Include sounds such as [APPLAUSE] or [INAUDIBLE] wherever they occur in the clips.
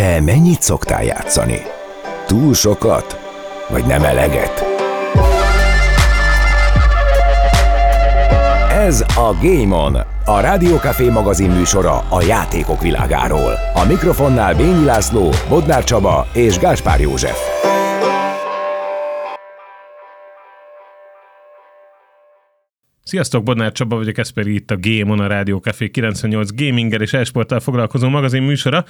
Te mennyit szoktál játszani? Túl sokat? Vagy nem eleget? Ez a Game On, a Rádiókafé magazin műsora a játékok világáról. A mikrofonnál Bényi László, Bodnár Csaba és Gáspár József. Sziasztok, Bodnár Csaba vagyok, ez pedig itt a Game On, a Rádió Café 98 gaminggel és esporttal foglalkozó magazin műsora,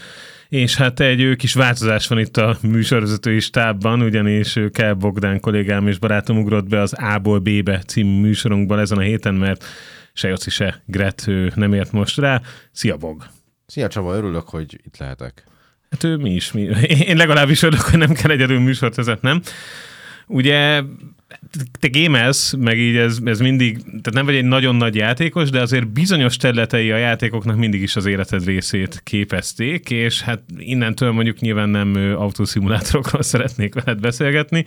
és hát egy kis változás van itt a műsorvezetői stábban, ugyanis Kell Bogdán kollégám és barátom ugrott be az A-ból B-be című műsorunkban ezen a héten, mert se Joci, se Gret nem ért most rá. Szia, Bog! Szia Csaba, örülök, hogy itt lehetek. Hát ő mi is, mi. Én legalábbis örülök, hogy nem kell egyedül műsort vezetnem. Ugye te gamelsz, meg így ez, ez mindig, tehát nem vagy egy nagyon nagy játékos, de azért bizonyos területei a játékoknak mindig is az életed részét képezték, és hát innentől mondjuk nyilván nem autószimulátorokról [LAUGHS] szeretnék veled beszélgetni,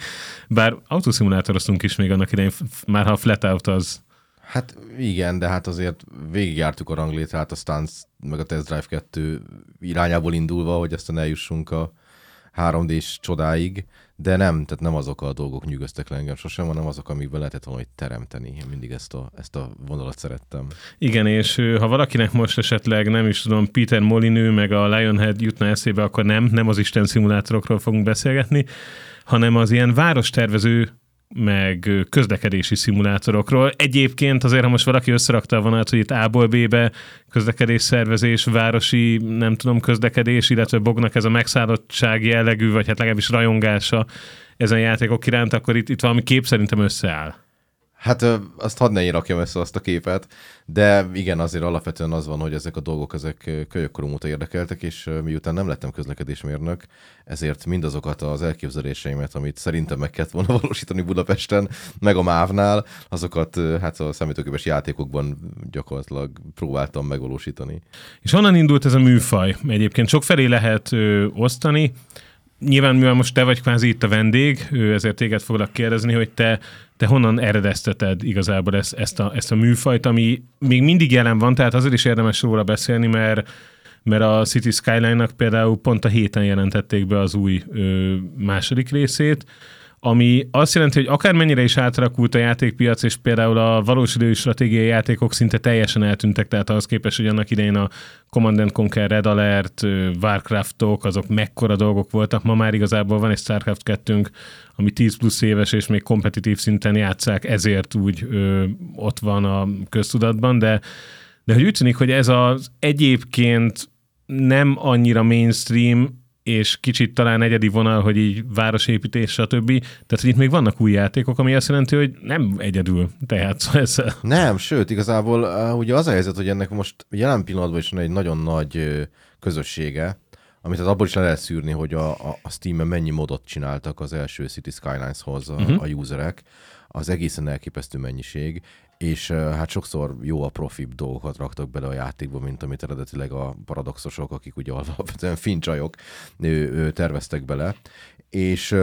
bár autószimulátoroztunk is még annak idején, már ha a Flatout az Hát igen, de hát azért végigjártuk a ranglétrát, a Stance meg a Test Drive 2 irányából indulva, hogy aztán eljussunk a 3D-s csodáig, de nem, tehát nem azok a dolgok nyűgöztek le engem sosem, hanem azok, amikben lehetett volna teremteni. Én mindig ezt a, ezt a vonalat szerettem. Igen, és ha valakinek most esetleg nem is tudom, Peter Molinő meg a Lionhead jutna eszébe, akkor nem, nem az Isten szimulátorokról fogunk beszélgetni, hanem az ilyen várostervező meg közlekedési szimulátorokról. Egyébként azért, ha most valaki összerakta a vonat, hogy itt A-ból B-be közlekedés szervezés, városi, nem tudom, közlekedés, illetve Bognak ez a megszállottság jellegű, vagy hát legalábbis rajongása ezen játékok iránt, akkor itt, itt valami kép szerintem összeáll. Hát azt hadd ne rakjam össze azt a képet, de igen, azért alapvetően az van, hogy ezek a dolgok, ezek kölyökkorom óta érdekeltek, és miután nem lettem közlekedésmérnök, ezért mindazokat az elképzeléseimet, amit szerintem meg kellett volna [LAUGHS] valósítani Budapesten, meg a MÁV-nál, azokat hát a számítógépes játékokban gyakorlatilag próbáltam megvalósítani. És honnan indult ez a műfaj? Egyébként sok felé lehet ö, osztani, nyilván mivel most te vagy kvázi itt a vendég, ezért téged foglak kérdezni, hogy te, te honnan eredezteted igazából ezt, ezt, a, ezt a műfajt, ami még mindig jelen van, tehát azért is érdemes róla beszélni, mert mert a City Skyline-nak például pont a héten jelentették be az új ö, második részét, ami azt jelenti, hogy akármennyire is átalakult a játékpiac, és például a valós idő stratégiai játékok szinte teljesen eltűntek, tehát ahhoz képest, hogy annak idején a Command Conquer, Red Alert, Warcraftok, azok mekkora dolgok voltak, ma már igazából van egy Starcraft 2 ami 10 plusz éves, és még kompetitív szinten játszák, ezért úgy ö, ott van a köztudatban, de, de hogy úgy tűnik, hogy ez az egyébként nem annyira mainstream, és kicsit talán egyedi vonal, hogy így városépítés, stb. Tehát, hogy itt még vannak új játékok, ami azt jelenti, hogy nem egyedül te játszol ezzel. Nem, sőt, igazából uh, ugye az a helyzet, hogy ennek most jelen pillanatban is van egy nagyon nagy uh, közössége, amit az abból is le lehet szűrni, hogy a, a, a Steam-en mennyi modot csináltak az első City Skylines-hoz a, uh-huh. a userek, az egészen elképesztő mennyiség, és hát sokszor jó a profibb dolgokat raktak bele a játékba, mint amit eredetileg a paradoxosok, akik ugye alapvetően fincsajok terveztek bele. És,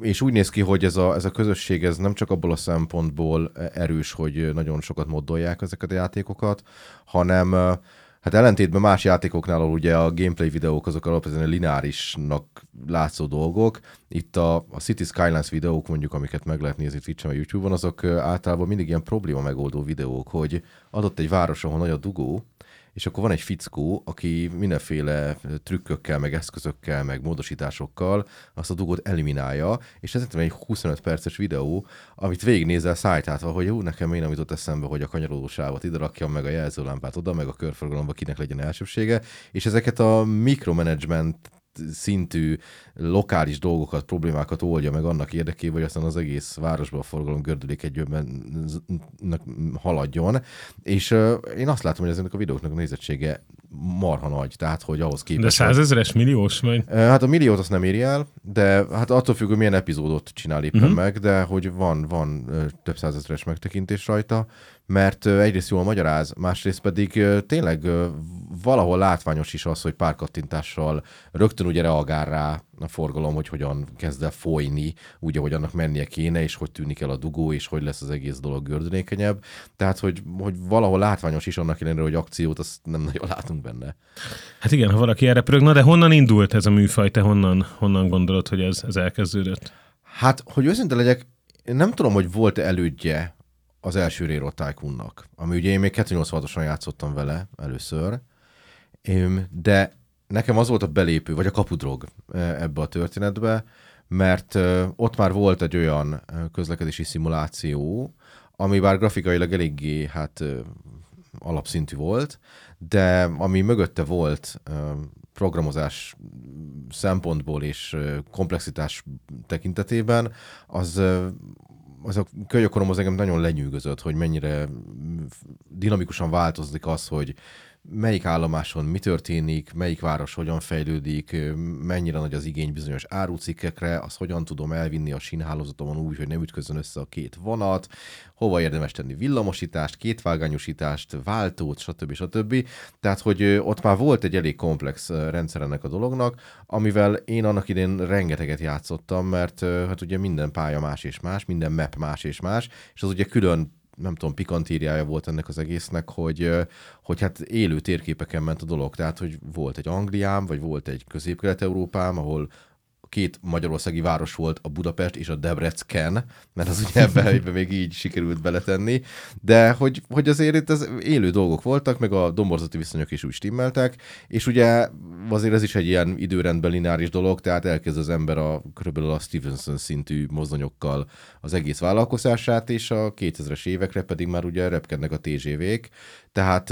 és úgy néz ki, hogy ez a, ez a közösség ez nem csak abból a szempontból erős, hogy nagyon sokat moddolják ezeket a játékokat, hanem Hát ellentétben más játékoknál, ahol ugye a gameplay videók azok alapvetően lineárisnak látszó dolgok, itt a, a City Skylines videók mondjuk, amiket meg lehet nézni Twitch-en vagy YouTube-on, azok általában mindig ilyen probléma megoldó videók, hogy adott egy város, ahol nagy a dugó, és akkor van egy fickó, aki mindenféle trükkökkel, meg eszközökkel, meg módosításokkal azt a dugot eliminálja, és ez egy 25 perces videó, amit végignézel szájtátva, hogy jó, nekem én nem jutott eszembe, hogy a kanyarodó sávot ide rakjam, meg a jelzőlámpát oda, meg a körforgalomba kinek legyen elsőbsége, és ezeket a mikromanagement szintű lokális dolgokat, problémákat oldja meg annak érdekében, hogy aztán az egész városban a forgalom gördülék egyőben haladjon. És uh, én azt látom, hogy ezeknek a videóknak a nézettsége marha nagy, tehát hogy ahhoz képest... De százezeres, milliós vagy? Hát a milliót azt nem éri el, de hát attól függ, hogy milyen epizódot csinál éppen uh-huh. meg, de hogy van, van több százezeres megtekintés rajta, mert egyrészt jól magyaráz, másrészt pedig tényleg valahol látványos is az, hogy pár kattintással rögtön ugye reagál rá a forgalom, hogy hogyan kezd el folyni, úgy, ahogy annak mennie kéne, és hogy tűnik el a dugó, és hogy lesz az egész dolog gördülékenyebb. Tehát, hogy, hogy valahol látványos is annak ellenére, hogy akciót, azt nem nagyon látunk benne. Hát igen, ha valaki erre pörög, na de honnan indult ez a műfaj? Te honnan, honnan gondolod, hogy ez, ez elkezdődött? Hát, hogy őszinte legyek, én nem tudom, hogy volt-e elődje az első Railroad Tycoon-nak, ami ugye én még 286-osan játszottam vele először, de nekem az volt a belépő, vagy a kapudrog ebbe a történetbe, mert ott már volt egy olyan közlekedési szimuláció, ami bár grafikailag eléggé hát alapszintű volt, de ami mögötte volt programozás szempontból és komplexitás tekintetében, az az a kölyökorom az engem nagyon lenyűgözött, hogy mennyire dinamikusan változik az, hogy melyik állomáson mi történik, melyik város hogyan fejlődik, mennyire nagy az igény bizonyos árucikkekre, azt hogyan tudom elvinni a sínhálózatomon úgy, hogy nem ütközön össze a két vonat, hova érdemes tenni villamosítást, kétvágányosítást, váltót, stb. stb. Tehát, hogy ott már volt egy elég komplex rendszer ennek a dolognak, amivel én annak idén rengeteget játszottam, mert hát ugye minden pálya más és más, minden map más és más, és az ugye külön nem tudom, pikantériája volt ennek az egésznek, hogy, hogy hát élő térképeken ment a dolog. Tehát, hogy volt egy Angliám, vagy volt egy közép-kelet-európám, ahol két magyarországi város volt, a Budapest és a Debrecen, mert az ugye ebbe, [LAUGHS] ebbe még így sikerült beletenni, de hogy, hogy azért itt az élő dolgok voltak, meg a domborzati viszonyok is úgy stimmeltek, és ugye azért ez is egy ilyen időrendben lineáris dolog, tehát elkezd az ember a körülbelül a Stevenson szintű mozdonyokkal az egész vállalkozását, és a 2000-es évekre pedig már ugye repkednek a TGV-k, tehát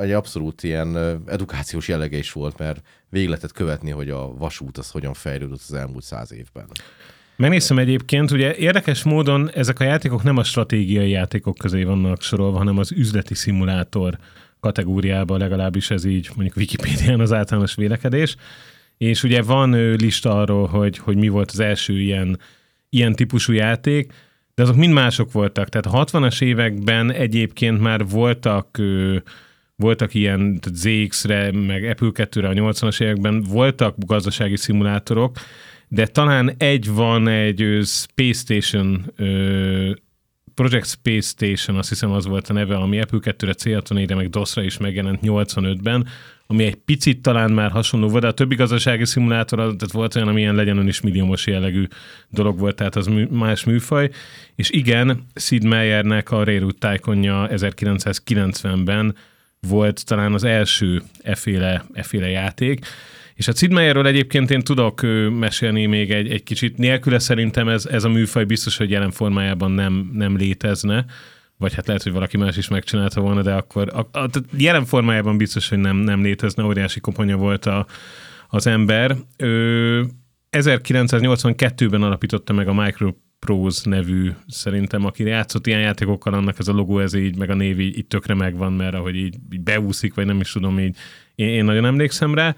egy abszolút ilyen edukációs jellege is volt, mert végig lehetett követni, hogy a vasút az hogyan fejlődött az elmúlt száz évben. Megnéztem egyébként, ugye érdekes módon ezek a játékok nem a stratégiai játékok közé vannak sorolva, hanem az üzleti szimulátor kategóriában, legalábbis ez így mondjuk Wikipédián az általános vélekedés. És ugye van lista arról, hogy, hogy mi volt az első ilyen, ilyen típusú játék, de azok mind mások voltak. Tehát a 60-as években egyébként már voltak voltak ilyen ZX-re, meg Apple 2-re a 80-as években voltak gazdasági szimulátorok, de talán egy van egy Space Station Project Space Station, azt hiszem az volt a neve, ami Apple 2-re, C64-re, meg DOS-ra is megjelent 85-ben, ami egy picit talán már hasonló volt, de a többi gazdasági szimulátor, tehát volt olyan, ami ilyen legyen is milliómos jellegű dolog volt, tehát az mű, más műfaj. És igen, Sid Meiernek a Railroad Tycoonja 1990-ben volt talán az első eféle, eféle játék. És a Sid Meierről egyébként én tudok mesélni még egy, egy kicsit. Nélküle szerintem ez, ez a műfaj biztos, hogy jelen formájában nem, nem létezne vagy hát lehet, hogy valaki más is megcsinálta volna, de akkor a, a, a jelen formájában biztos, hogy nem, nem létezne, óriási koponya volt a, az ember. Ő 1982-ben alapította meg a Microprose nevű, szerintem, aki játszott ilyen játékokkal, annak ez a logó, ez így, meg a név így, így tökre megvan, mert ahogy így, így beúszik, vagy nem is tudom, így én, én nagyon emlékszem rá.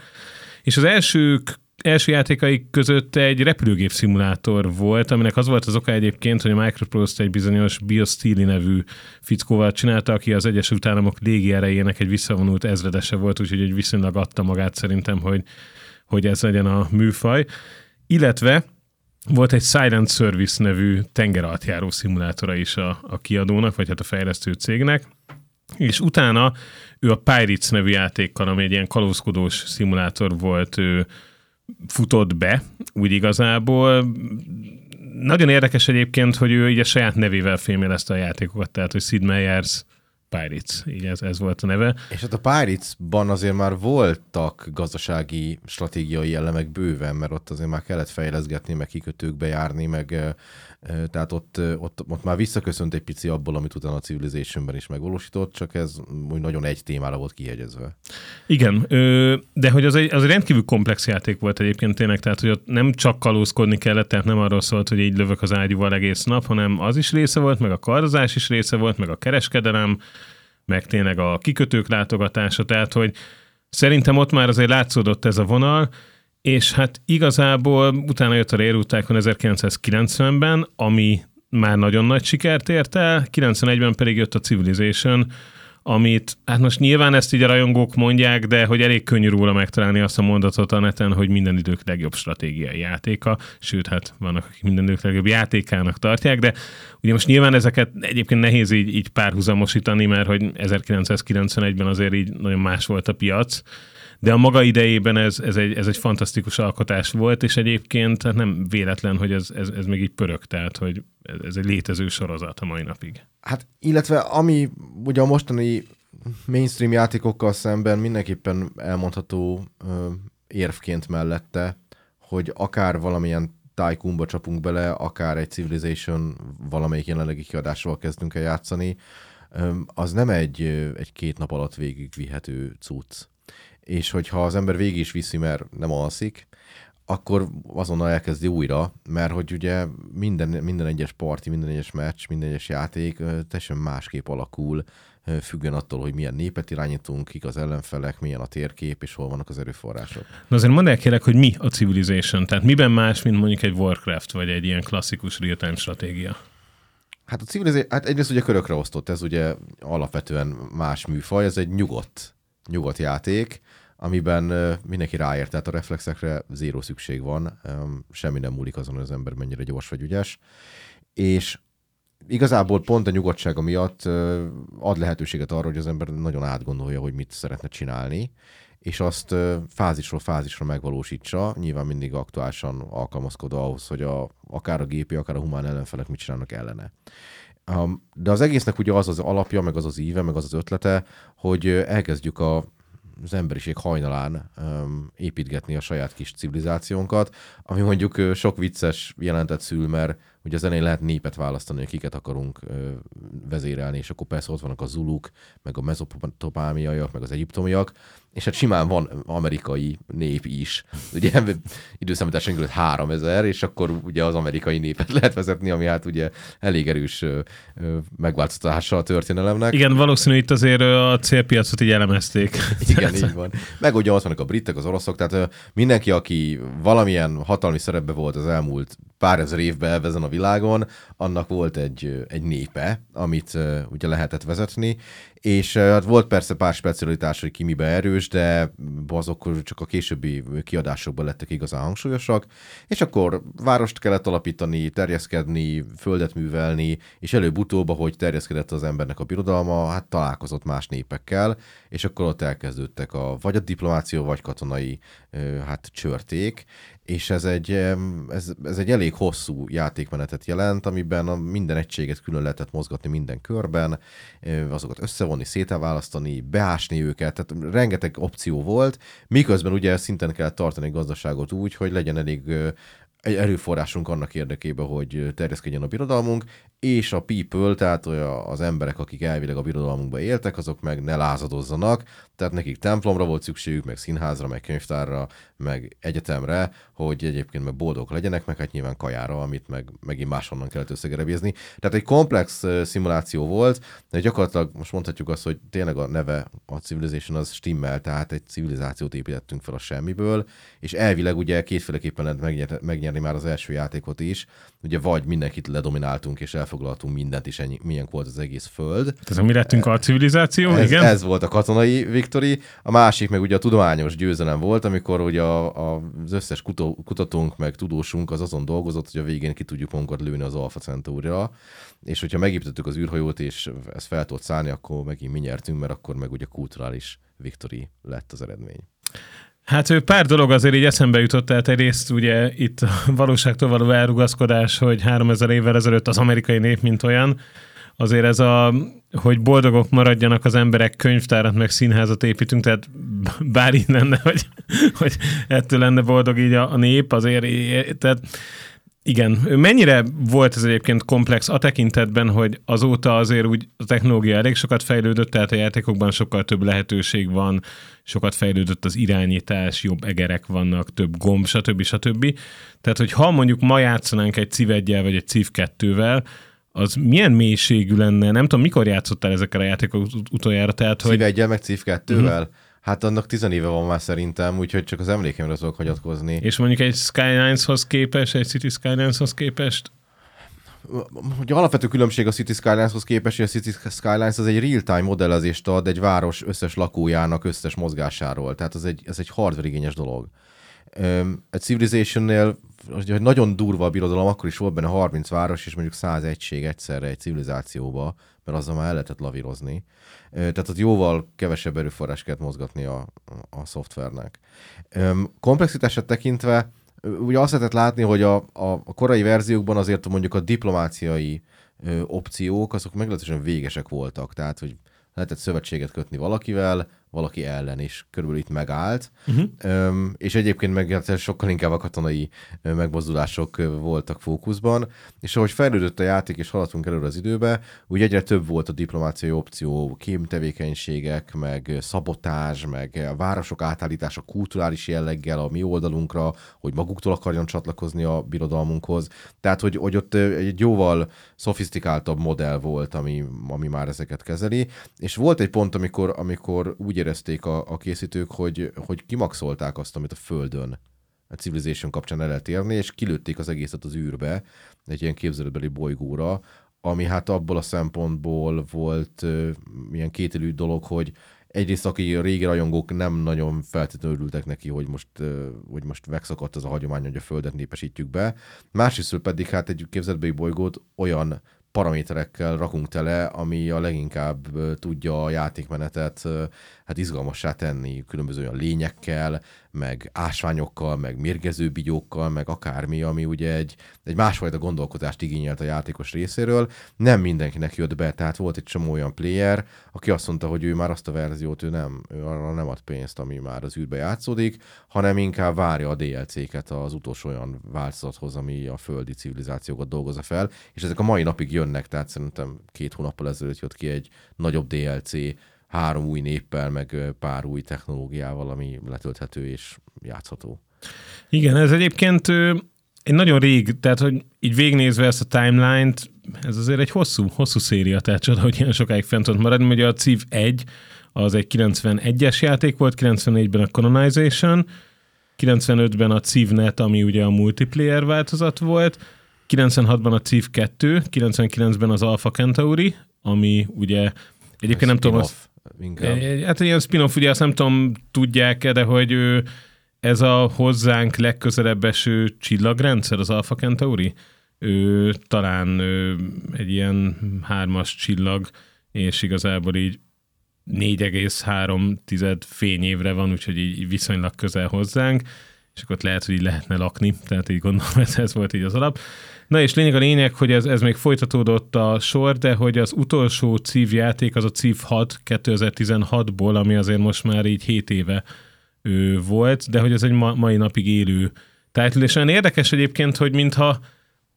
És az első első játékai között egy repülőgép szimulátor volt, aminek az volt az oka egyébként, hogy a Microprose egy bizonyos BioSteel nevű fickóval csinálta, aki az Egyesült Államok légierejének egy visszavonult ezredese volt, úgyhogy egy viszonylag adta magát szerintem, hogy, hogy ez legyen a műfaj. Illetve volt egy Silent Service nevű tengeralattjáró szimulátora is a, a kiadónak, vagy hát a fejlesztő cégnek, és utána ő a Pirates nevű játékkal, ami egy ilyen kalózkodós szimulátor volt, ő futott be, úgy igazából. Nagyon érdekes egyébként, hogy ő így a saját nevével fémjelezte a játékokat, tehát hogy Sid Meier's Pirates, így ez, ez volt a neve. És hát a Pirates-ban azért már voltak gazdasági stratégiai elemek bőven, mert ott azért már kellett fejleszgetni, meg kikötőkbe járni, meg tehát ott, ott, ott már visszaköszönt egy pici abból, amit utána a Civilizationben is megvalósított, csak ez úgy nagyon egy témára volt kihegyezve. Igen, de hogy az egy, az egy rendkívül komplex játék volt egyébként tényleg, tehát hogy ott nem csak kalózkodni kellett, tehát nem arról szólt, hogy így lövök az ágyúval egész nap, hanem az is része volt, meg a kardozás is része volt, meg a kereskedelem, meg tényleg a kikötők látogatása, tehát hogy szerintem ott már azért látszódott ez a vonal, és hát igazából utána jött a Railroad 1990-ben, ami már nagyon nagy sikert ért el, 91-ben pedig jött a Civilization, amit, hát most nyilván ezt így a rajongók mondják, de hogy elég könnyű róla megtalálni azt a mondatot a neten, hogy minden idők legjobb stratégiai játéka, sőt, hát vannak, akik minden idők legjobb játékának tartják, de ugye most nyilván ezeket egyébként nehéz így, így párhuzamosítani, mert hogy 1991-ben azért így nagyon más volt a piac, de a maga idejében ez, ez, egy, ez egy fantasztikus alkotás volt, és egyébként hát nem véletlen, hogy ez, ez, ez még így pörög, tehát hogy ez egy létező sorozat a mai napig. Hát, illetve ami ugye a mostani mainstream játékokkal szemben mindenképpen elmondható ö, érvként mellette, hogy akár valamilyen Tycoonba csapunk bele, akár egy Civilization valamelyik jelenlegi kiadásról kezdünk el játszani, az nem egy, egy két nap alatt végigvihető cucc és hogyha az ember végig is viszi, mert nem alszik, akkor azonnal elkezdi újra, mert hogy ugye minden, minden egyes parti, minden egyes meccs, minden egyes játék teljesen másképp alakul, függően attól, hogy milyen népet irányítunk, kik az ellenfelek, milyen a térkép, és hol vannak az erőforrások. Na azért mondd el kérlek, hogy mi a Civilization, tehát miben más, mint mondjuk egy Warcraft, vagy egy ilyen klasszikus real-time stratégia? Hát a Civilization, hát egyrészt ugye körökre osztott, ez ugye alapvetően más műfaj, ez egy nyugodt, nyugodt játék, amiben mindenki ráért, tehát a reflexekre zéró szükség van, semmi nem múlik azon, hogy az ember mennyire gyors vagy ügyes, és igazából pont a nyugodtsága miatt ad lehetőséget arra, hogy az ember nagyon átgondolja, hogy mit szeretne csinálni, és azt fázisról fázisra megvalósítsa, nyilván mindig aktuálisan alkalmazkodva ahhoz, hogy a, akár a gépi, akár a humán ellenfelek mit csinálnak ellene. De az egésznek ugye az az alapja, meg az az íve, meg az az ötlete, hogy elkezdjük a az emberiség hajnalán um, építgetni a saját kis civilizációnkat, ami mondjuk sok vicces jelentet szül, mert ugye az elején lehet népet választani, hogy kiket akarunk vezérelni, és akkor persze ott vannak a zuluk, meg a mezopotamiaiak, meg az egyiptomiak, és hát simán van amerikai nép is. Ugye [LAUGHS] időszámításunk előtt 3000, és akkor ugye az amerikai népet [LAUGHS] lehet vezetni, ami hát ugye elég erős megváltoztatása a történelemnek. Igen, valószínű itt azért a célpiacot így elemezték. [LAUGHS] Igen, így van. Meg ugye ott vannak a britek, az oroszok, tehát mindenki, aki valamilyen hatalmi szerepbe volt az elmúlt pár ezer évben ezen a világon, annak volt egy, egy népe, amit ugye lehetett vezetni, és hát volt persze pár specialitás, hogy ki mibe erős, de azok csak a későbbi kiadásokban lettek igazán hangsúlyosak, és akkor várost kellett alapítani, terjeszkedni, földet művelni, és előbb-utóbb, ahogy terjeszkedett az embernek a birodalma, hát találkozott más népekkel, és akkor ott elkezdődtek a, vagy a diplomáció, vagy katonai hát csörték, és ez egy, ez, ez egy elég hosszú játékmenetet jelent, amiben a minden egységet külön lehetett mozgatni minden körben, azokat összevonni, szételválasztani, beásni őket, tehát rengeteg opció volt, miközben ugye szinten kell tartani a gazdaságot úgy, hogy legyen elég egy erőforrásunk annak érdekében, hogy terjeszkedjen a birodalmunk, és a people, tehát az emberek, akik elvileg a birodalmunkba éltek, azok meg ne lázadozzanak, tehát nekik templomra volt szükségük, meg színházra, meg könyvtárra, meg egyetemre, hogy egyébként meg boldog legyenek, meg hát nyilván kajára, amit meg megint máshonnan kellett összegerebézni. Tehát egy komplex szimuláció volt, de gyakorlatilag most mondhatjuk azt, hogy tényleg a neve a Civilization az stimmel, tehát egy civilizációt építettünk fel a semmiből, és elvileg ugye kétféleképpen lehet megnyerni már az első játékot is, ugye vagy mindenkit ledomináltunk és elfoglaltunk mindent, és ennyi, milyen volt az egész föld. Tehát mi lettünk a civilizáció, ez, igen? Ez volt a katonai victory, a másik meg ugye a tudományos győzelem volt, amikor ugye a, a, az összes kutó, kutatónk meg tudósunk az azon dolgozott, hogy a végén ki tudjuk magunkat lőni az Alpha Centaurira, és hogyha megépítettük az űrhajót, és ez fel tudott szállni, akkor megint mi nyertünk, mert akkor meg ugye kulturális victory lett az eredmény. Hát pár dolog azért így eszembe jutott, tehát egyrészt ugye itt a valóságtól való elrugaszkodás, hogy 3000 évvel ezelőtt az amerikai nép, mint olyan, azért ez a, hogy boldogok maradjanak az emberek, könyvtárat meg színházat építünk, tehát bár így lenne, hogy, hogy ettől lenne boldog így a, a nép, azért, tehát igen. Mennyire volt ez egyébként komplex a tekintetben, hogy azóta azért úgy a technológia elég sokat fejlődött, tehát a játékokban sokkal több lehetőség van, sokat fejlődött az irányítás, jobb egerek vannak, több gomb, stb. stb. Tehát, hogy ha mondjuk ma játszanánk egy civ vagy egy civ 2-vel, az milyen mélységű lenne? Nem tudom, mikor játszottál ezekkel a játékok utoljára? Tehát, hogy... Civ meg civ 2-vel? Uh-huh. Hát annak tizenéve van már szerintem, úgyhogy csak az emlékemre tudok hagyatkozni. És mondjuk egy Skylines-hoz képest, egy City Skylines-hoz képest? hogy alapvető különbség a City Skylines-hoz képest, hogy a City Skylines az egy real-time modellezést ad egy város összes lakójának összes mozgásáról. Tehát az egy, ez egy hardware dolog. Egy Civilization-nél hogy nagyon durva a birodalom, akkor is volt benne 30 város, és mondjuk 100 egység egyszerre egy civilizációba, mert azzal már el lehetett lavírozni. Tehát ott jóval kevesebb erőforrás kellett mozgatni a, a szoftvernek. Komplexitását tekintve ugye azt lehetett látni, hogy a, a, a korai verziókban azért mondjuk a diplomáciai ö, opciók, azok meglehetősen végesek voltak. Tehát, hogy lehetett szövetséget kötni valakivel, valaki ellen is körülbelül itt megállt, uh-huh. Öm, és egyébként meg hát sokkal inkább a katonai megmozdulások voltak fókuszban, és ahogy fejlődött a játék, és haladtunk előre az időbe, úgy egyre több volt a diplomáciai opció, kémtevékenységek, meg szabotás, meg a városok átállítása kulturális jelleggel a mi oldalunkra, hogy maguktól akarjon csatlakozni a birodalmunkhoz. Tehát, hogy, hogy ott egy jóval szofisztikáltabb modell volt, ami, ami már ezeket kezeli, és volt egy pont, amikor, amikor úgy érezték a, a készítők, hogy, hogy kimaxolták azt, amit a Földön a Civilization kapcsán el lehet érni, és kilőtték az egészet az űrbe, egy ilyen képzelőbeli bolygóra, ami hát abból a szempontból volt uh, ilyen kételű dolog, hogy egyrészt aki a régi rajongók nem nagyon feltétlenül örültek neki, hogy most, hogy most megszakadt az a hagyomány, hogy a Földet népesítjük be. Másrészt pedig hát egy képzeletbeli bolygót olyan paraméterekkel rakunk tele, ami a leginkább tudja a játékmenetet hát izgalmassá tenni, különböző olyan lényekkel, meg ásványokkal, meg mérgező bigyókkal, meg akármi, ami ugye egy, egy másfajta gondolkodást igényelt a játékos részéről. Nem mindenkinek jött be, tehát volt egy csomó olyan player, aki azt mondta, hogy ő már azt a verziót, ő nem, ő arra nem ad pénzt, ami már az űrbe játszódik, hanem inkább várja a DLC-ket az utolsó olyan változathoz, ami a földi civilizációkat dolgozza fel, és ezek a mai napig jönnek, tehát szerintem két hónappal ezelőtt jött ki egy nagyobb DLC, három új néppel, meg pár új technológiával, ami letölthető és játszható. Igen, ez egyébként én nagyon rég, tehát hogy így végnézve ezt a timeline-t, ez azért egy hosszú, hosszú széria, tehát csoda, hogy ilyen sokáig fent tudott maradni, ugye a CIV 1 az egy 91-es játék volt, 94-ben a Colonization, 95-ben a CIVNet, ami ugye a multiplayer változat volt, 96-ban a CIV 2, 99-ben az Alpha Centauri, ami ugye egyébként nem tudom, az, inkább. Hát ilyen spin-off, ugye azt nem tudom, tudják-e, de hogy ő, ez a hozzánk legközelebb eső csillagrendszer, az Alpha Centauri, ő talán ő, egy ilyen hármas csillag, és igazából így 4,3 fényévre van, úgyhogy így viszonylag közel hozzánk, és akkor ott lehet, hogy így lehetne lakni, tehát így gondolom, [LAUGHS] ez, ez volt így az alap. Na és lényeg a lényeg, hogy ez, ez még folytatódott a sor, de hogy az utolsó CIV játék az a CIV 6 2016-ból, ami azért most már így 7 éve ő volt, de hogy ez egy ma, mai napig élő title, és olyan érdekes egyébként, hogy mintha,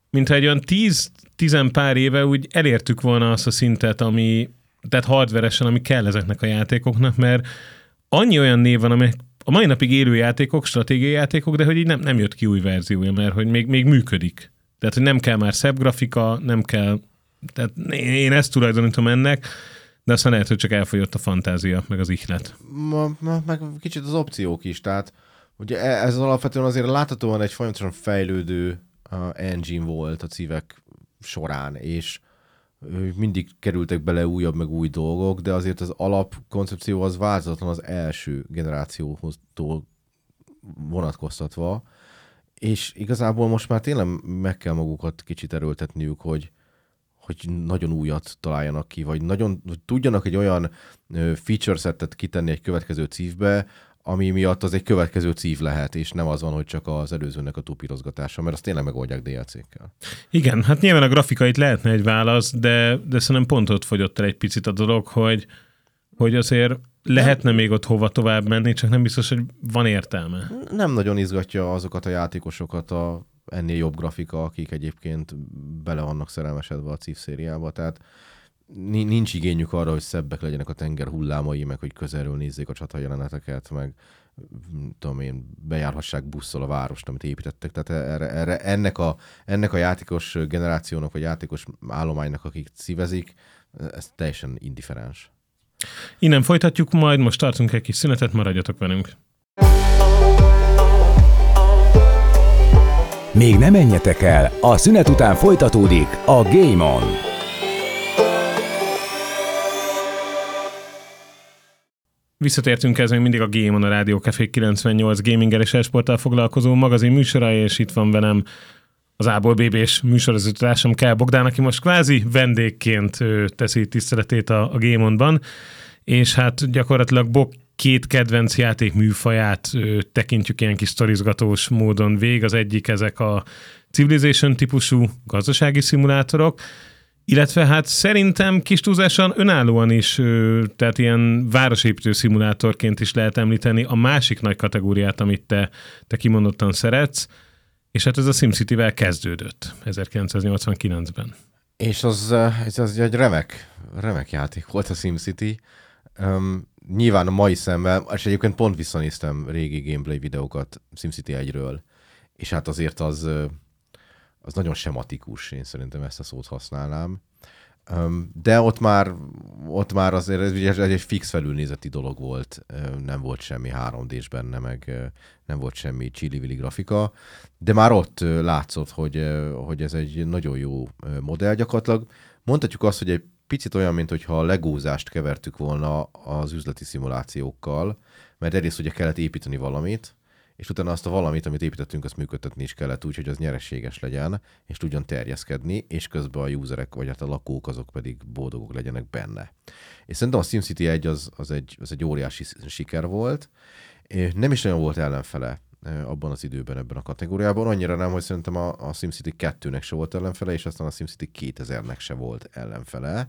mintha egy olyan 10, 10 pár éve úgy elértük volna azt a szintet, ami, tehát hardveresen, ami kell ezeknek a játékoknak, mert annyi olyan név van, amelyek a mai napig élő játékok, stratégiai játékok, de hogy így nem, nem jött ki új verziója, mert hogy még, még működik. Tehát, hogy nem kell már szebb grafika, nem kell... Tehát én ezt tulajdonítom ennek, de aztán lehet, hogy csak elfogyott a fantázia, meg az ihlet. Ma, ma, meg kicsit az opciók is, tehát ugye e, ez alapvetően azért láthatóan egy folyamatosan fejlődő uh, engine volt a cívek során, és mindig kerültek bele újabb meg új dolgok, de azért az alapkoncepció az változatlan az első generációhoz vonatkoztatva, és igazából most már tényleg meg kell magukat kicsit erőltetniük, hogy, hogy nagyon újat találjanak ki, vagy nagyon hogy tudjanak egy olyan feature setet kitenni egy következő cívbe, ami miatt az egy következő cív lehet, és nem az van, hogy csak az előzőnek a túpírozgatása, mert azt tényleg megoldják DLC-kkel. Igen, hát nyilván a grafikait lehetne egy válasz, de, de szerintem pont ott fogyott el egy picit a dolog, hogy, hogy azért lehetne még ott hova tovább menni, csak nem biztos, hogy van értelme. Nem nagyon izgatja azokat a játékosokat a ennél jobb grafika, akik egyébként bele vannak szerelmesedve a CIF szériába, tehát nincs igényük arra, hogy szebbek legyenek a tenger hullámai, meg hogy közelről nézzék a csata jeleneteket, meg tudom én, bejárhassák busszal a várost, amit építettek. Tehát erre, erre, ennek, a, ennek a játékos generációnak, vagy játékos állománynak, akik szívezik, ez teljesen indiferens. Innen folytatjuk, majd most tartunk egy kis szünetet, maradjatok velünk. Még nem menjetek el, a szünet után folytatódik a Game On. Visszatértünk ez még mindig a Game on a Rádió Café 98 gaminggel és esporttal foglalkozó magazin műsora, és itt van velem az Ából BB-s műsorozótársam Kell Bogdán, aki most kvázi vendégként teszi tiszteletét a, a Game On-ban, és hát gyakorlatilag Bok két kedvenc játék műfaját tekintjük ilyen kis sztorizgatós módon vég. Az egyik ezek a Civilization típusú gazdasági szimulátorok, illetve hát szerintem kis túlzásan önállóan is, tehát ilyen városépítő szimulátorként is lehet említeni a másik nagy kategóriát, amit te, te kimondottan szeretsz, és hát ez a SimCity-vel kezdődött 1989-ben. És az, ez az egy remek, remek játék volt a SimCity. Um, nyilván a mai szemben, és egyébként pont visszanéztem régi gameplay videókat SimCity 1-ről, és hát azért az, az nagyon sematikus, én szerintem ezt a szót használnám. De ott már, ott már azért ez egy fix felülnézeti dolog volt, nem volt semmi 3D-s benne, meg nem volt semmi csili grafika, de már ott látszott, hogy, hogy ez egy nagyon jó modell gyakorlatilag. Mondhatjuk azt, hogy egy picit olyan, mint hogyha a legózást kevertük volna az üzleti szimulációkkal, mert egyrészt ugye kellett építeni valamit, és utána azt a valamit, amit építettünk, azt működtetni is kellett úgy, hogy az nyereséges legyen, és tudjon terjeszkedni, és közben a userek, vagy hát a lakók, azok pedig boldogok legyenek benne. És szerintem a SimCity 1 az, az, egy, az egy óriási siker volt, nem is nagyon volt ellenfele abban az időben ebben a kategóriában. Annyira nem, hogy szerintem a, a SimCity 2-nek se volt ellenfele, és aztán a SimCity 2000-nek se volt ellenfele.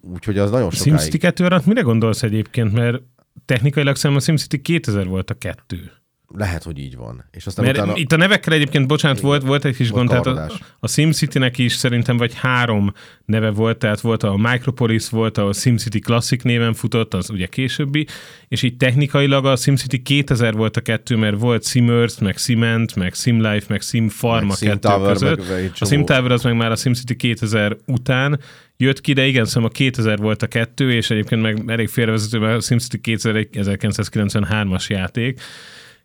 Úgyhogy az nagyon sokáig... SimCity 2 mire gondolsz egyébként? Mert technikailag szerintem a SimCity 2000 volt a kettő. Lehet, hogy így van. És aztán Mert utána... itt a nevekkel egyébként, bocsánat, Igen. volt, volt egy kis Volt gond, tehát a, a SimCity-nek is szerintem vagy három neve volt, tehát volt a Micropolis, volt a SimCity Classic néven futott, az ugye későbbi, és így technikailag a SimCity 2000 volt a kettő, mert volt SimEarth, meg Cement, meg SimLife, meg SimFarm a kettő Tower, között. meg a. SimTower az meg már a SimCity 2000 után jött ki, de igen, szóval a 2000 volt a kettő, és egyébként meg elég félrevezető, mert a SimCity 2000 egy 1993-as játék,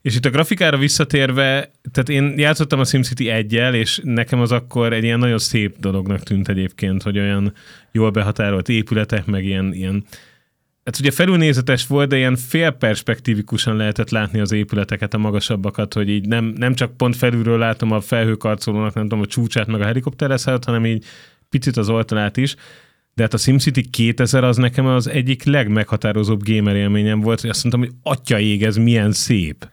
és itt a grafikára visszatérve, tehát én játszottam a SimCity 1 és nekem az akkor egy ilyen nagyon szép dolognak tűnt egyébként, hogy olyan jól behatárolt épületek, meg ilyen, ilyen Hát ugye felülnézetes volt, de ilyen félperspektívikusan lehetett látni az épületeket, a magasabbakat, hogy így nem, nem csak pont felülről látom a felhőkarcolónak, nem tudom, a csúcsát, meg a helikopterleszállót, hanem így picit az oltalát is. De hát a SimCity 2000 az nekem az egyik legmeghatározóbb gamer élményem volt, hogy azt mondtam, hogy atya ég, ez milyen szép.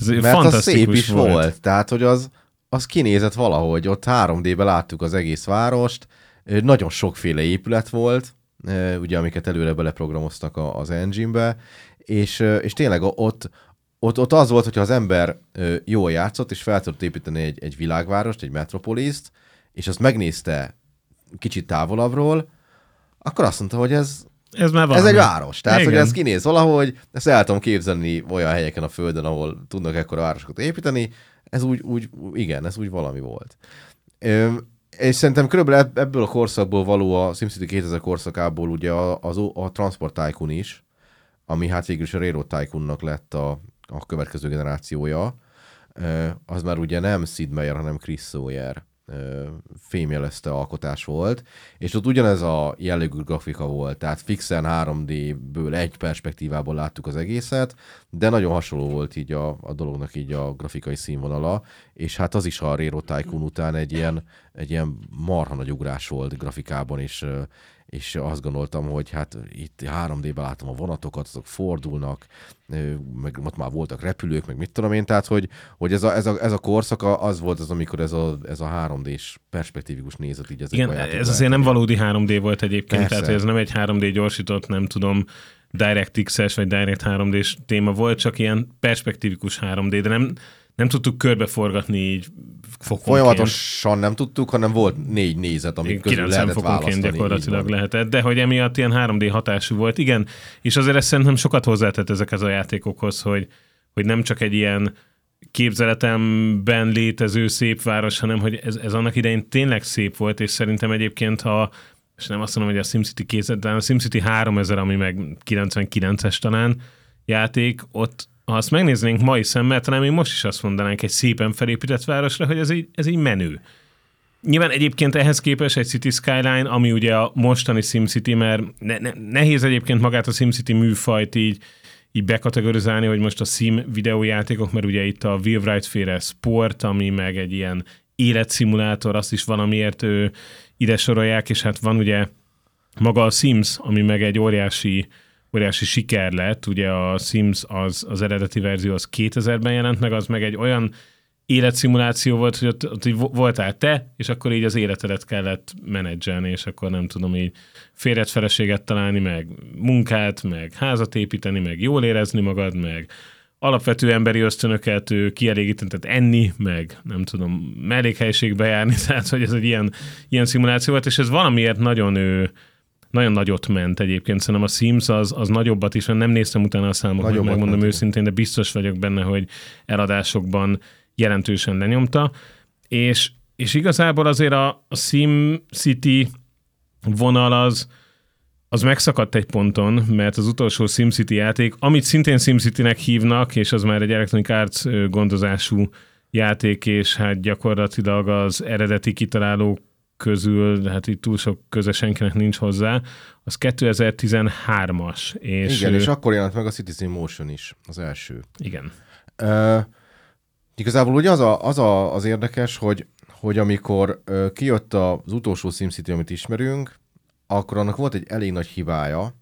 Ez Mert az szép is volt. volt. Tehát, hogy az, az kinézett valahogy. Ott 3D-ben láttuk az egész várost, nagyon sokféle épület volt, ugye, amiket előre beleprogramoztak az engine-be, és, és tényleg ott, ott, ott az volt, hogyha az ember jól játszott, és fel tudott építeni egy, egy világvárost, egy metropoliszt, és azt megnézte kicsit távolabbról, akkor azt mondta, hogy ez, Ez már ez valami. egy város. Tehát, Igen. hogy ez kinéz valahogy, ezt el tudom képzelni olyan helyeken a Földön, ahol tudnak ekkora városokat építeni, ez úgy, úgy igen, ez úgy valami volt. Ö, és szerintem körülbelül ebb- ebből a korszakból való a SimCity 2000 korszakából ugye a, az, a Transport Tycoon is, ami hát végül is a Railroad Tycoonnak lett a, a következő generációja. Az már ugye nem Sid Meier, hanem Chris Sawyer fémjelezte alkotás volt, és ott ugyanez a jellegű grafika volt, tehát fixen 3D-ből egy perspektívából láttuk az egészet, de nagyon hasonló volt így a, a dolognak így a grafikai színvonala, és hát az is a Railroad Tycoon után egy ilyen, egy ilyen marha nagy ugrás volt grafikában, és és azt gondoltam, hogy hát itt 3D-ben látom a vonatokat, azok fordulnak, meg ott már voltak repülők, meg mit tudom én, tehát hogy, hogy ez, a, ez, a, ez a korszaka az volt az, amikor ez a, ez a 3D-s perspektívikus nézet így ezekbe Igen, ez azért nem valódi 3D volt egyébként, Persze. tehát ez nem egy 3D gyorsított, nem tudom, DirectX-es vagy Direct 3D-s téma volt, csak ilyen perspektívikus 3D, de nem, nem tudtuk körbeforgatni így fokonként. Folyamatosan nem tudtuk, hanem volt négy nézet, amik közül 90 lehetett fokonként gyakorlatilag lehetett, de hogy emiatt ilyen 3D hatású volt. Igen, és azért ezt szerintem sokat hozzátett ezekhez a játékokhoz, hogy, hogy nem csak egy ilyen képzeletemben létező szép város, hanem hogy ez, ez annak idején tényleg szép volt, és szerintem egyébként, ha és nem azt mondom, hogy a SimCity készített, de a SimCity 3000, ami meg 99-es talán játék, ott ha azt megnéznénk mai szemmel, talán még most is azt mondanánk egy szépen felépített városra, hogy ez így, ez így menő. Nyilván egyébként ehhez képest egy City Skyline, ami ugye a mostani SimCity, mert ne, ne, nehéz egyébként magát a SimCity műfajt így, így bekategorizálni, hogy most a sim videójátékok, mert ugye itt a Will Wright féle sport, ami meg egy ilyen életszimulátor, azt is valamiért ő, ide sorolják, és hát van ugye maga a Sims, ami meg egy óriási, óriási siker lett. Ugye a Sims az, az eredeti verzió az 2000-ben jelent meg, az meg egy olyan életszimuláció volt, hogy ott, ott így voltál te, és akkor így az életedet kellett menedzselni, és akkor nem tudom így férjet feleséget találni, meg munkát, meg házat építeni, meg jól érezni magad, meg alapvető emberi ösztönöket kielégíteni, tehát enni, meg nem tudom, mellékhelyiségbe járni, [LAUGHS] tehát hogy ez egy ilyen, ilyen szimuláció volt, és ez valamiért nagyon ő, nagyon nagyot ment egyébként. Szerintem a Sims az, az nagyobbat is, nem néztem utána a számokat, megmondom ment. őszintén, de biztos vagyok benne, hogy eladásokban jelentősen lenyomta, és, és igazából azért a, a Sim City vonal az, az megszakadt egy ponton, mert az utolsó SimCity játék, amit szintén SimCity-nek hívnak, és az már egy Electronic Arts gondozású játék, és hát gyakorlatilag az eredeti kitalálók közül, hát itt túl sok köze senkinek nincs hozzá, az 2013-as. És igen, ő... és akkor jelent meg a Citizen Motion is, az első. Igen. Uh, igazából ugye az, a, az a, az érdekes, hogy, hogy amikor uh, kijött az utolsó SimCity, amit ismerünk, akkor annak volt egy elég nagy hibája,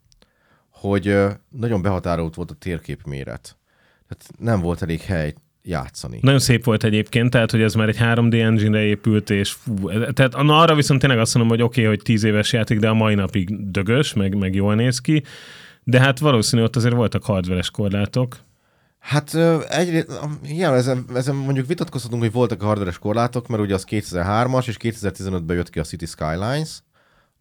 hogy uh, nagyon behatárolt volt a térkép méret. Tehát nem volt elég hely játszani. Nagyon szép volt egyébként, tehát hogy ez már egy 3D engine-re épült, és fú, tehát arra viszont tényleg azt mondom, hogy oké, okay, hogy 10 éves játék, de a mai napig dögös, meg, meg jól néz ki, de hát valószínű ott azért voltak hardveres korlátok. Hát egyrészt, igen, ezen, ezen mondjuk vitatkozhatunk, hogy voltak a hardveres korlátok, mert ugye az 2003-as, és 2015-ben jött ki a City Skylines,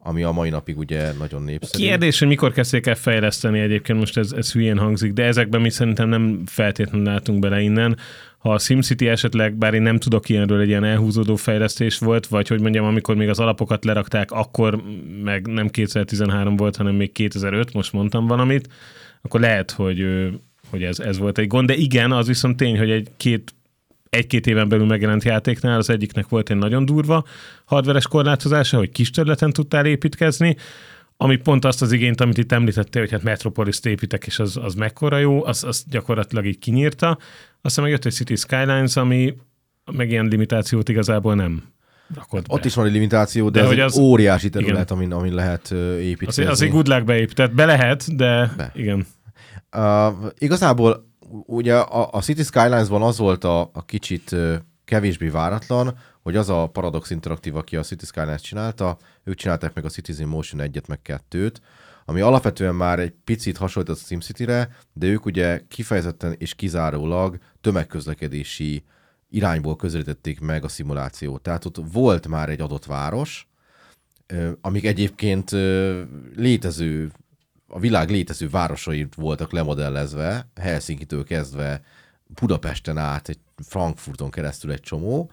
ami a mai napig ugye nagyon népszerű. Kérdés, hogy mikor kezdték el fejleszteni egyébként, most ez, ez hülyén hangzik, de ezekben mi szerintem nem feltétlenül látunk bele innen. Ha a SimCity esetleg, bár én nem tudok ilyenről, egy ilyen elhúzódó fejlesztés volt, vagy hogy mondjam, amikor még az alapokat lerakták, akkor meg nem 2013 volt, hanem még 2005, most mondtam valamit, akkor lehet, hogy, hogy ez, ez volt egy gond. De igen, az viszont tény, hogy egy két egy-két éven belül megjelent játéknál az egyiknek volt egy nagyon durva hardveres korlátozása, hogy kis területen tudtál építkezni, ami pont azt az igényt, amit itt említettél, hogy hát Metropolis-t építek, és az, az mekkora jó, az, az gyakorlatilag így kinyírta. Aztán megjött egy City Skylines, ami meg ilyen limitációt igazából nem rakott Ott be. is van egy limitáció, de, de ez egy az, óriási terület, igen. amin, amin lehet építeni. Az, egy good luck beépít, tehát be lehet, de be. igen. Uh, igazából ugye a, a City Skylines-ban az volt a, a kicsit kevésbé váratlan, hogy az a Paradox Interactive, aki a City Skylines csinálta, ők csinálták meg a Citizen Motion 1-et, meg 2-t, ami alapvetően már egy picit hasonlít a SimCity-re, de ők ugye kifejezetten és kizárólag tömegközlekedési irányból közelítették meg a szimulációt. Tehát ott volt már egy adott város, amik egyébként létező a világ létező városai voltak lemodellezve, Helsinki-től kezdve Budapesten át, egy Frankfurton keresztül egy csomó,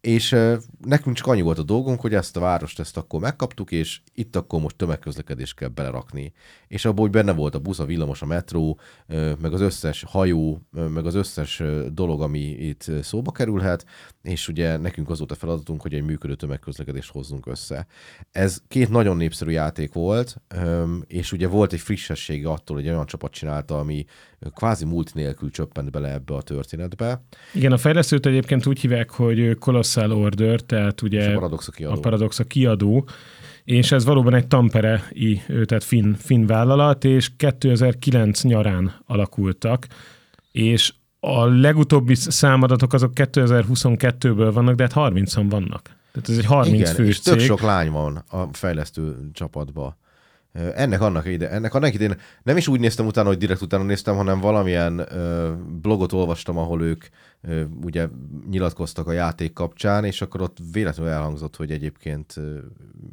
és nekünk csak annyi volt a dolgunk, hogy ezt a várost ezt akkor megkaptuk, és itt akkor most tömegközlekedést kell belerakni. És abból, hogy benne volt a busz, a villamos, a metró, meg az összes hajó, meg az összes dolog, ami itt szóba kerülhet, és ugye nekünk az volt a feladatunk, hogy egy működő tömegközlekedést hozzunk össze. Ez két nagyon népszerű játék volt, és ugye volt egy frissessége attól, hogy olyan csapat csinálta, ami kvázi múlt nélkül csöppent bele ebbe a történetbe. Igen, a fejlesztőt egyébként úgy hívják, hogy Colossal Order, tehát ugye a Paradox a kiadó. A Paradox a kiadó és ez valóban egy Tampere-i, tehát finn, finn vállalat, és 2009 nyarán alakultak, és a legutóbbi számadatok azok 2022-ből vannak, de hát 30-an vannak. Tehát ez egy 30 Igen, fős és cég. tök sok lány van a fejlesztő csapatban. Ennek annak ide, ennek annak idén nem is úgy néztem utána, hogy direkt utána néztem, hanem valamilyen ö, blogot olvastam, ahol ők ö, ugye nyilatkoztak a játék kapcsán, és akkor ott véletlenül elhangzott, hogy egyébként ö,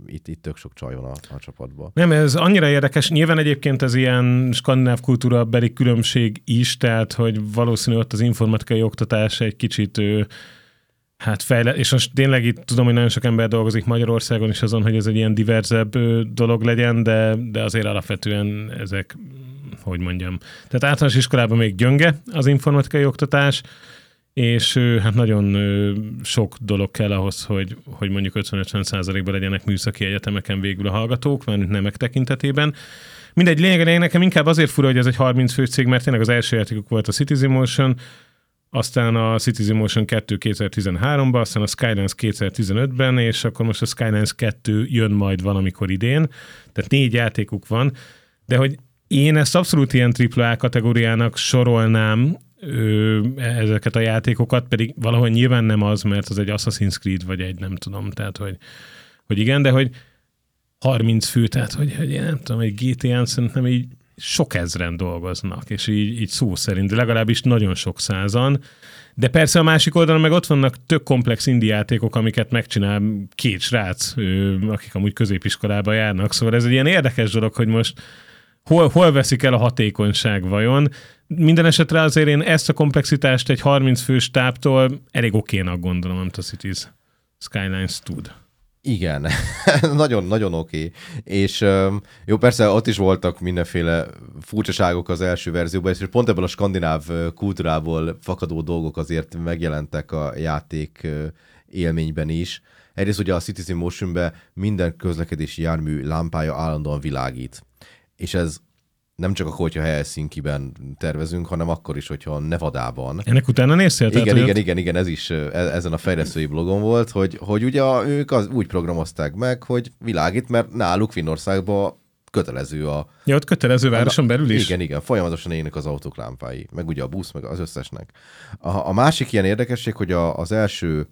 itt, itt tök sok csaj van a, a csapatban. Nem, ez annyira érdekes. Nyilván egyébként ez ilyen skandináv kultúra beli különbség is, tehát hogy valószínű ott az informatikai oktatás egy kicsit ö, hát fejle, és most tényleg itt tudom, hogy nagyon sok ember dolgozik Magyarországon is azon, hogy ez egy ilyen diverzebb dolog legyen, de, de azért alapvetően ezek hogy mondjam. Tehát általános iskolában még gyönge az informatikai oktatás, és hát nagyon sok dolog kell ahhoz, hogy, hogy mondjuk 50-50 százalékban legyenek műszaki egyetemeken végül a hallgatók, mert nemek tekintetében. Mindegy, lényeg, nekem inkább azért fura, hogy ez egy 30 fő cég, mert tényleg az első játékuk volt a Citizen Motion, aztán a Citizen Motion 2 2013-ban, aztán a Skylines 2015-ben, és akkor most a Skylines 2 jön majd valamikor idén, tehát négy játékuk van, de hogy én ezt abszolút ilyen AAA kategóriának sorolnám, ö, ezeket a játékokat, pedig valahol nyilván nem az, mert az egy Assassin's Creed, vagy egy nem tudom, tehát hogy, hogy igen, de hogy 30 fő, tehát hogy, hogy én nem tudom, egy GTA-n szerintem így sok ezren dolgoznak, és így, így szó szerint, de legalábbis nagyon sok százan. De persze a másik oldalon meg ott vannak tök komplex indi játékok, amiket megcsinál két srác, akik amúgy középiskolába járnak, szóval ez egy ilyen érdekes dolog, hogy most hol, hol veszik el a hatékonyság vajon. Minden esetre azért én ezt a komplexitást egy 30 fős táptól elég okénak gondolom, amit a Cities Skylines tud. Igen, [LAUGHS] nagyon-nagyon oké. Okay. És jó, persze ott is voltak mindenféle furcsaságok az első verzióban, és pont ebből a skandináv kultúrából fakadó dolgok azért megjelentek a játék élményben is. Egyrészt ugye a Citizen Motion-ben minden közlekedési jármű lámpája állandóan világít. És ez nem csak akkor, hogyha Helsinki-ben tervezünk, hanem akkor is, hogyha Nevadában. Ennek utána néztél? Igen, tehát, igen, ott... igen, igen, ez is e, ezen a fejlesztői blogon volt, hogy, hogy ugye ők az, úgy programozták meg, hogy világít, mert náluk Finnországban kötelező a... Ja, ott kötelező városon belül is? Igen, igen, folyamatosan ének az autók lámpái, meg ugye a busz, meg az összesnek. A, a másik ilyen érdekesség, hogy a, az első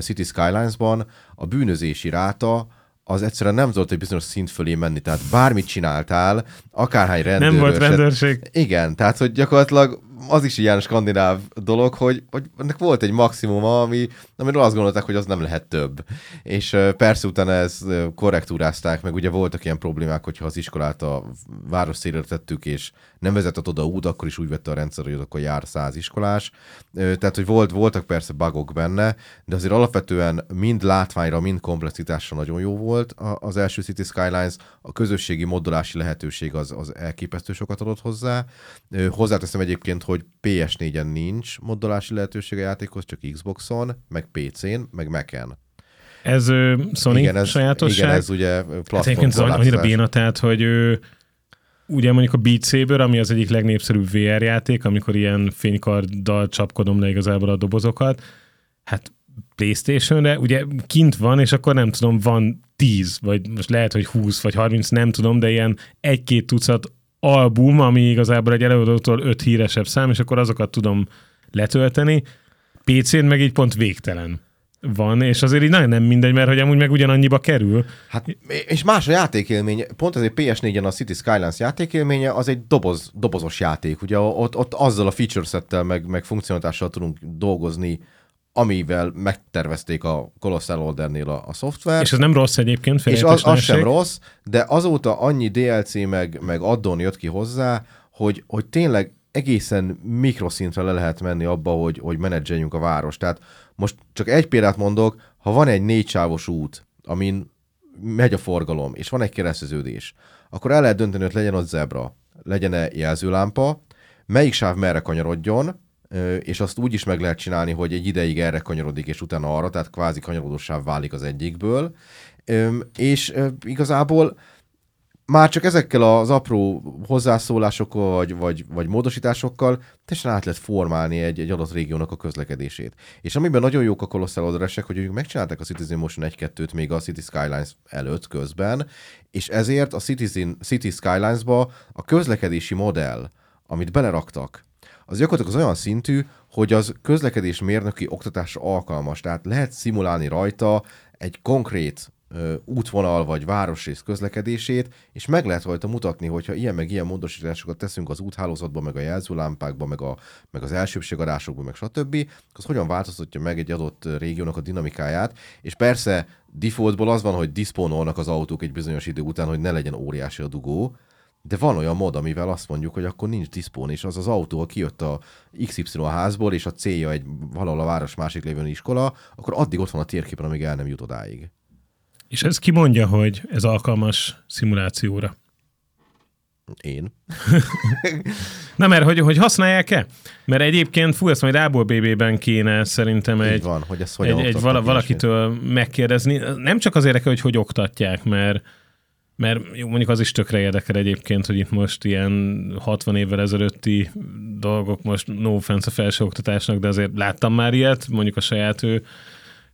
City Skylines-ban a bűnözési ráta az egyszerűen nem tudott egy bizonyos szint fölé menni, tehát bármit csináltál, akárhány rendőr. Nem volt rendőrség. Igen, tehát hogy gyakorlatilag az is ilyen skandináv dolog, hogy, hogy ennek volt egy maximuma, ami, amiről azt gondolták, hogy az nem lehet több. És persze utána ezt korrektúrázták, meg ugye voltak ilyen problémák, hogyha az iskolát a város szélre tettük, és nem vezetett oda út, akkor is úgy vette a rendszer, hogy akkor jár száz iskolás. Tehát, hogy volt, voltak persze bugok benne, de azért alapvetően mind látványra, mind komplexitásra nagyon jó volt az első City Skylines. A közösségi modulási lehetőség az, az elképesztő sokat adott hozzá. Hozzáteszem egyébként, hogy PS4-en nincs moddolási lehetőség a játékhoz, csak Xboxon, meg PC-n, meg Mac-en. Ez ö, Sony igen, ez, sajátosság? Igen, ez ugye platform hát annyira béna, tehát, hogy ő, ugye mondjuk a Beat Saber, ami az egyik legnépszerűbb VR játék, amikor ilyen fénykarddal csapkodom le igazából a dobozokat, hát Playstation-re, ugye kint van, és akkor nem tudom, van 10, vagy most lehet, hogy 20 vagy 30, nem tudom, de ilyen egy-két tucat album, ami igazából egy előadótól öt híresebb szám, és akkor azokat tudom letölteni. PC-n meg így pont végtelen van, és azért így nagyon nem mindegy, mert hogy amúgy meg ugyanannyiba kerül. Hát, és más a játékélmény. Pont azért PS4-en a City Skylines játékélménye az egy doboz, dobozos játék. Ugye ott, ott azzal a feature settel meg, meg funkcionalitással tudunk dolgozni, amivel megtervezték a Colossal Ordernél a, a szoftver. És ez nem rossz egyébként, És az, az sem rossz, de azóta annyi DLC meg, meg addon jött ki hozzá, hogy, hogy tényleg egészen mikroszintre le lehet menni abba, hogy, hogy menedzseljünk a város. Tehát most csak egy példát mondok, ha van egy négy sávos út, amin megy a forgalom, és van egy kereszteződés, akkor el lehet dönteni, hogy legyen ott zebra, legyen-e jelzőlámpa, melyik sáv merre kanyarodjon, és azt úgy is meg lehet csinálni, hogy egy ideig erre kanyarodik, és utána arra, tehát kvázi kanyarodósáv válik az egyikből. És igazából már csak ezekkel az apró hozzászólásokkal vagy, vagy, vagy módosításokkal teljesen át lehet formálni egy, egy adott régiónak a közlekedését. És amiben nagyon jók a Colossal Orderesek, hogy ők megcsinálták a Citizen Motion 1-2-t még a City Skylines előtt közben, és ezért a Citizen, City Skylines-ba a közlekedési modell, amit beleraktak, az gyakorlatilag az olyan szintű, hogy az közlekedés mérnöki oktatásra alkalmas. Tehát lehet szimulálni rajta egy konkrét ö, útvonal vagy városrész közlekedését, és meg lehet rajta mutatni, hogyha ilyen meg ilyen módosításokat teszünk az úthálózatban, meg a jelzőlámpákban, meg, a, meg az elsőbségadásokban, meg stb., az hogyan változtatja meg egy adott régiónak a dinamikáját, és persze defaultból az van, hogy diszponolnak az autók egy bizonyos idő után, hogy ne legyen óriási a dugó, de van olyan mod, amivel azt mondjuk, hogy akkor nincs diszpón, és az az autó, kijött a XY házból, és a célja egy valahol a város másik lévő iskola, akkor addig ott van a térképen, amíg el nem jut odáig. És ez ki mondja, hogy ez alkalmas szimulációra? Én. [LAUGHS] Na mert hogy, hogy használják-e? Mert egyébként, fú, ezt majd Ából BB-ben kéne szerintem Így egy, van, hogy ezt egy, egy vala, valakitől megkérdezni. Nem csak az érdekel, hogy hogy oktatják, mert mert jó, mondjuk az is tökre érdekel egyébként, hogy itt most ilyen 60 évvel ezelőtti dolgok, most no offense a felsőoktatásnak, de azért láttam már ilyet, mondjuk a saját ő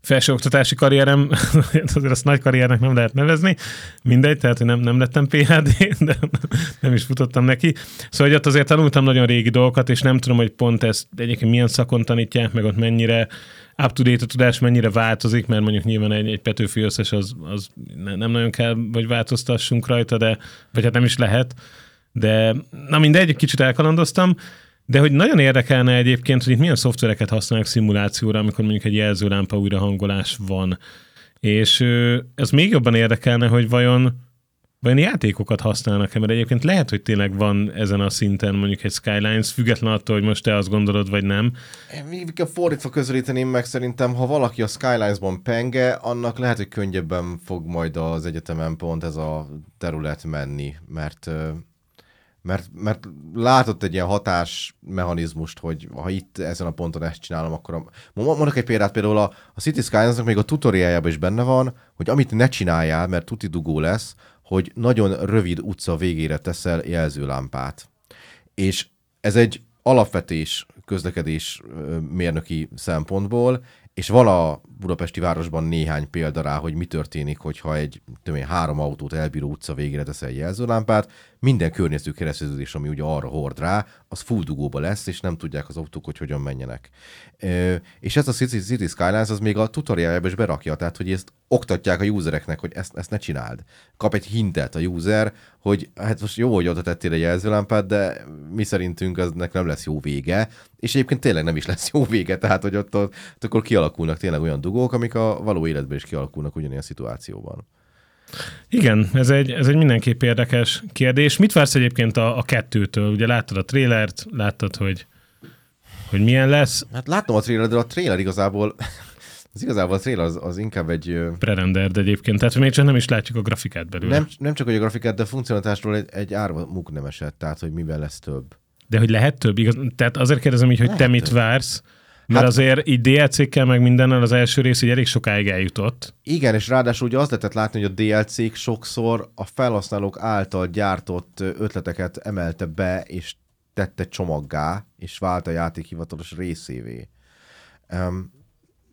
felsőoktatási karrierem, [LAUGHS] azért azt nagy karriernek nem lehet nevezni, mindegy, tehát nem, nem lettem PhD, de nem is futottam neki. Szóval hogy ott azért tanultam nagyon régi dolgokat, és nem tudom, hogy pont ezt egyébként milyen szakon tanítják, meg ott mennyire up to date a tudás mennyire változik, mert mondjuk nyilván egy, egy Petőfi összes az, az ne- nem nagyon kell, hogy változtassunk rajta, de, vagy hát nem is lehet. De na mindegy, egy kicsit elkalandoztam, de hogy nagyon érdekelne egyébként, hogy itt milyen szoftvereket használnak szimulációra, amikor mondjuk egy jelzőlámpa újrahangolás van. És ez még jobban érdekelne, hogy vajon vajon játékokat használnak-e, mert egyébként lehet, hogy tényleg van ezen a szinten mondjuk egy Skylines, független attól, hogy most te azt gondolod, vagy nem. Én fordítva közelíteném meg szerintem, ha valaki a Skylines-ban penge, annak lehet, hogy könnyebben fog majd az egyetemen pont ez a terület menni, mert mert, mert látott egy ilyen hatásmechanizmust, hogy ha itt ezen a ponton ezt csinálom, akkor a... mondok egy példát, például a, a City Skylines-nak még a tutoriájában is benne van, hogy amit ne csináljál, mert tuti dugó lesz, hogy nagyon rövid utca végére teszel jelzőlámpát. És ez egy alapvetés közlekedés mérnöki szempontból, és van a budapesti városban néhány példa rá, hogy mi történik, hogyha egy én, három autót elbíró utca végére teszel jelzőlámpát, minden környező kereszteződés, ami ugye arra hord rá, az full dugóba lesz, és nem tudják az autók, hogy hogyan menjenek. Ö, és ez a City, City Skylines az még a tutoriáljába is berakja, tehát hogy ezt oktatják a usereknek, hogy ezt, ezt ne csináld. Kap egy hintet a user, hogy hát most jó, hogy oda tettél egy jelzőlámpát, de mi szerintünk aznek nem lesz jó vége, és egyébként tényleg nem is lesz jó vége, tehát hogy ott, ott, ott akkor kialakulnak tényleg olyan dugók, amik a való életben is kialakulnak ugyanilyen szituációban. Igen, ez egy, ez egy mindenképp érdekes kérdés. Mit vársz egyébként a, a kettőtől? Ugye láttad a trélert, láttad, hogy, hogy milyen lesz. Hát láttam a trailer, de a trailer igazából, az igazából a trailer az, az inkább egy, ö, Prerendered egyébként, tehát még csak nem is látjuk a grafikát belőle. nem, nem csak hogy a grafikát, de a funkcionalitásról egy, egy árva muk nem esett, tehát hogy mivel lesz több. De hogy lehet több? Igaz? Tehát azért kérdezem így, hogy Lehet te mit több. vársz, mert Hát- azért így DLC-kkel meg mindennel az első rész így elég sokáig eljutott. Igen, és ráadásul ugye azt lehetett látni, hogy a DLC-k sokszor a felhasználók által gyártott ötleteket emelte be, és tette csomaggá, és vált a játék hivatalos részévé. Um,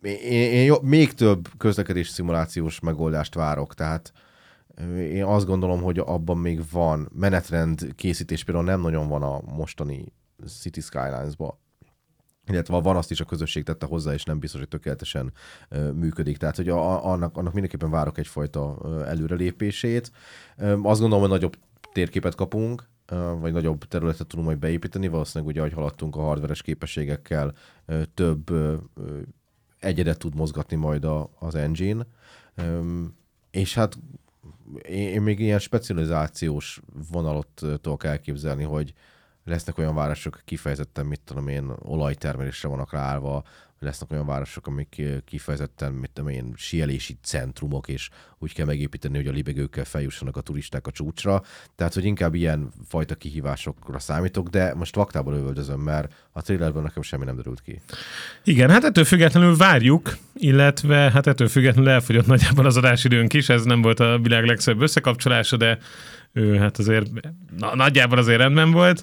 én, én jó, még több közlekedés szimulációs megoldást várok, tehát én azt gondolom, hogy abban még van menetrend készítés, például nem nagyon van a mostani City Skylines-ban illetve van azt is a közösség tette hozzá, és nem biztos, hogy tökéletesen működik. Tehát, hogy a, annak, annak mindenképpen várok egyfajta előrelépését. Azt gondolom, hogy nagyobb térképet kapunk, vagy nagyobb területet tudunk majd beépíteni. Valószínűleg ugye, ahogy haladtunk a hardveres képességekkel, több egyedet tud mozgatni majd a, az engine. És hát én, még ilyen specializációs ö, tudok elképzelni, hogy lesznek olyan városok, kifejezetten, mit tudom én, olajtermelésre vannak ráállva, lesznek olyan városok, amik kifejezetten, mit tudom én, sielési centrumok, és úgy kell megépíteni, hogy a libegőkkel feljussanak a turisták a csúcsra. Tehát, hogy inkább ilyen fajta kihívásokra számítok, de most vaktából övöldözöm, mert a trailerben nekem semmi nem derült ki. Igen, hát ettől függetlenül várjuk, illetve hát ettől függetlenül elfogyott nagyjából az adásidőnk is, ez nem volt a világ legszebb összekapcsolása, de ő, hát azért na, nagyjából azért rendben volt.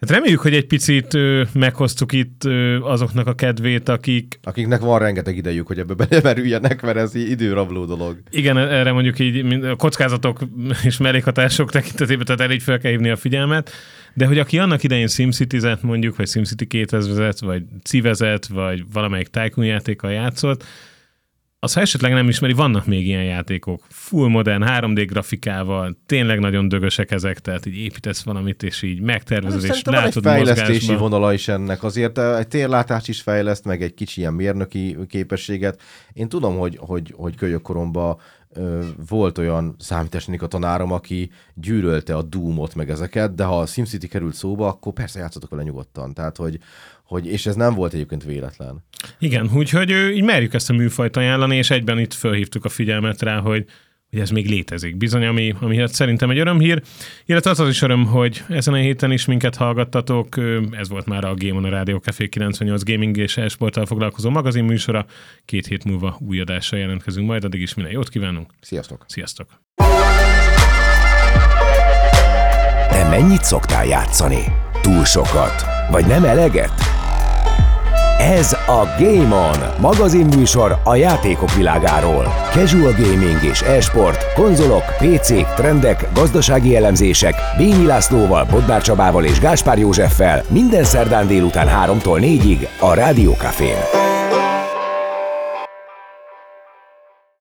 Hát reméljük, hogy egy picit ö, meghoztuk itt ö, azoknak a kedvét, akik Akiknek van rengeteg idejük, hogy ebbe [LAUGHS] belemerüljenek, mert ez időrabló dolog. igen, erre mondjuk így a kockázatok [LAUGHS] és mellékhatások tekintetében, tehát elég fel kell hívni a figyelmet, de hogy aki annak idején SimCity-zet mondjuk, vagy SimCity 2000 vagy Civezet, vagy valamelyik Tycoon játékkal játszott, az ha esetleg nem ismeri, vannak még ilyen játékok. Full modern, 3D grafikával, tényleg nagyon dögösek ezek, tehát így építesz valamit, és így megtervezed, és Szerintem van egy látod fejlesztési mozgásba. vonala is ennek. Azért eh, egy térlátás is fejleszt, meg egy kicsi ilyen mérnöki képességet. Én tudom, hogy, hogy, hogy kölyökkoromban ö, volt olyan számítástechnika tanárom, aki gyűrölte a Doom-ot meg ezeket, de ha a SimCity került szóba, akkor persze játszatok vele nyugodtan. Tehát, hogy, hogy, és ez nem volt egyébként véletlen. Igen, úgyhogy ö, így merjük ezt a műfajt ajánlani, és egyben itt fölhívtuk a figyelmet rá, hogy hogy ez még létezik. Bizony, ami, ami hát szerintem egy örömhír, illetve az az is öröm, hogy ezen a héten is minket hallgattatok. Ez volt már a Game on a Rádió Café 98 gaming és e-sporttal foglalkozó magazin műsora. Két hét múlva új adással jelentkezünk majd, addig is minden jót kívánunk. Sziasztok! Sziasztok! Te mennyit szoktál játszani? Túl sokat? Vagy nem eleget? Ez a Game On, magazinműsor a játékok világáról. Casual gaming és e-sport, konzolok, PC-k, trendek, gazdasági elemzések, Bényi Lászlóval, Bodnár Csabával és Gáspár Józseffel minden szerdán délután 3-tól 4-ig a Rádió Cafén.